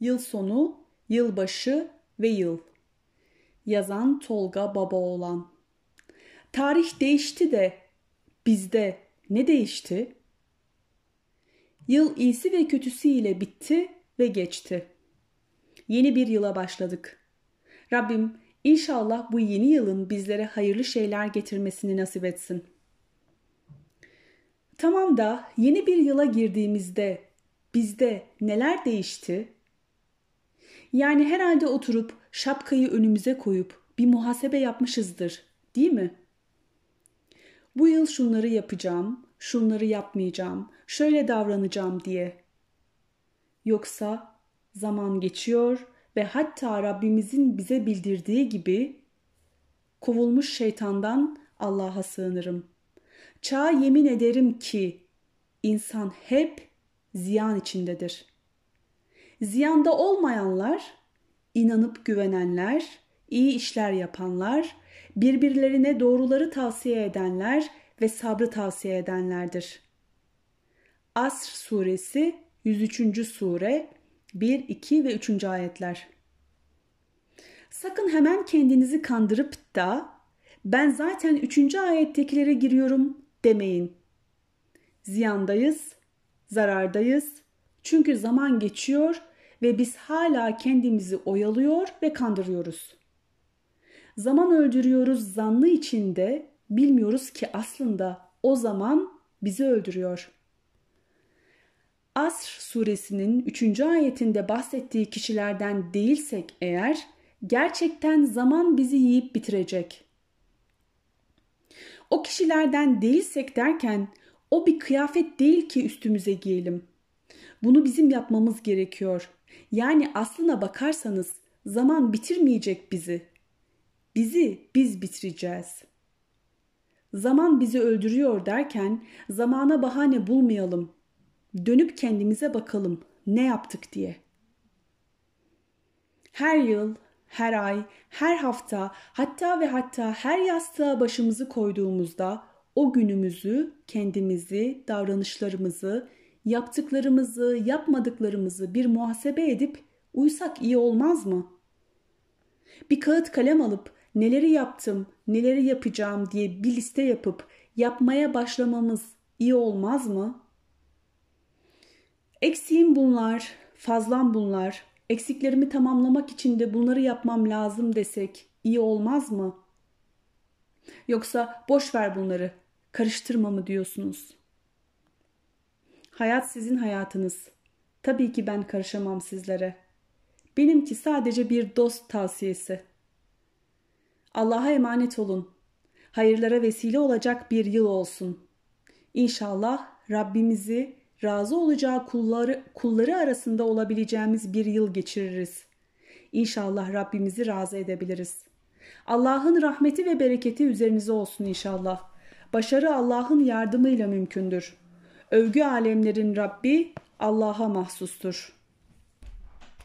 Yıl sonu, yılbaşı ve yıl. Yazan Tolga Babaoğlan. Tarih değişti de bizde ne değişti? Yıl iyisi ve kötüsüyle bitti ve geçti. Yeni bir yıla başladık. Rabbim inşallah bu yeni yılın bizlere hayırlı şeyler getirmesini nasip etsin. Tamam da yeni bir yıla girdiğimizde bizde neler değişti? Yani herhalde oturup şapkayı önümüze koyup bir muhasebe yapmışızdır, değil mi? Bu yıl şunları yapacağım, şunları yapmayacağım, şöyle davranacağım diye. Yoksa zaman geçiyor ve hatta Rabbimizin bize bildirdiği gibi kovulmuş şeytandan Allah'a sığınırım. Çağa yemin ederim ki insan hep ziyan içindedir. Ziyanda olmayanlar, inanıp güvenenler, iyi işler yapanlar, birbirlerine doğruları tavsiye edenler ve sabrı tavsiye edenlerdir. Asr suresi 103. sure 1, 2 ve 3. ayetler. Sakın hemen kendinizi kandırıp da ben zaten 3. ayettekilere giriyorum demeyin. Ziyandayız, zarardayız. Çünkü zaman geçiyor ve biz hala kendimizi oyalıyor ve kandırıyoruz. Zaman öldürüyoruz zannı içinde bilmiyoruz ki aslında o zaman bizi öldürüyor. Asr suresinin 3. ayetinde bahsettiği kişilerden değilsek eğer gerçekten zaman bizi yiyip bitirecek. O kişilerden değilsek derken o bir kıyafet değil ki üstümüze giyelim. Bunu bizim yapmamız gerekiyor. Yani aslına bakarsanız zaman bitirmeyecek bizi. Bizi biz bitireceğiz. Zaman bizi öldürüyor derken zamana bahane bulmayalım. Dönüp kendimize bakalım ne yaptık diye. Her yıl, her ay, her hafta, hatta ve hatta her yastığa başımızı koyduğumuzda o günümüzü, kendimizi, davranışlarımızı, yaptıklarımızı, yapmadıklarımızı bir muhasebe edip uysak iyi olmaz mı? Bir kağıt kalem alıp neleri yaptım, neleri yapacağım diye bir liste yapıp yapmaya başlamamız iyi olmaz mı? Eksiğim bunlar, fazlam bunlar. Eksiklerimi tamamlamak için de bunları yapmam lazım desek iyi olmaz mı? Yoksa boş ver bunları, karıştırma mı diyorsunuz? Hayat sizin hayatınız. Tabii ki ben karışamam sizlere. Benimki sadece bir dost tavsiyesi. Allah'a emanet olun. Hayırlara vesile olacak bir yıl olsun. İnşallah Rabbimizi razı olacağı kulları, kulları arasında olabileceğimiz bir yıl geçiririz. İnşallah Rabbimizi razı edebiliriz. Allah'ın rahmeti ve bereketi üzerinize olsun inşallah. Başarı Allah'ın yardımıyla mümkündür. Övgü alemlerin Rabbi Allah'a mahsustur.''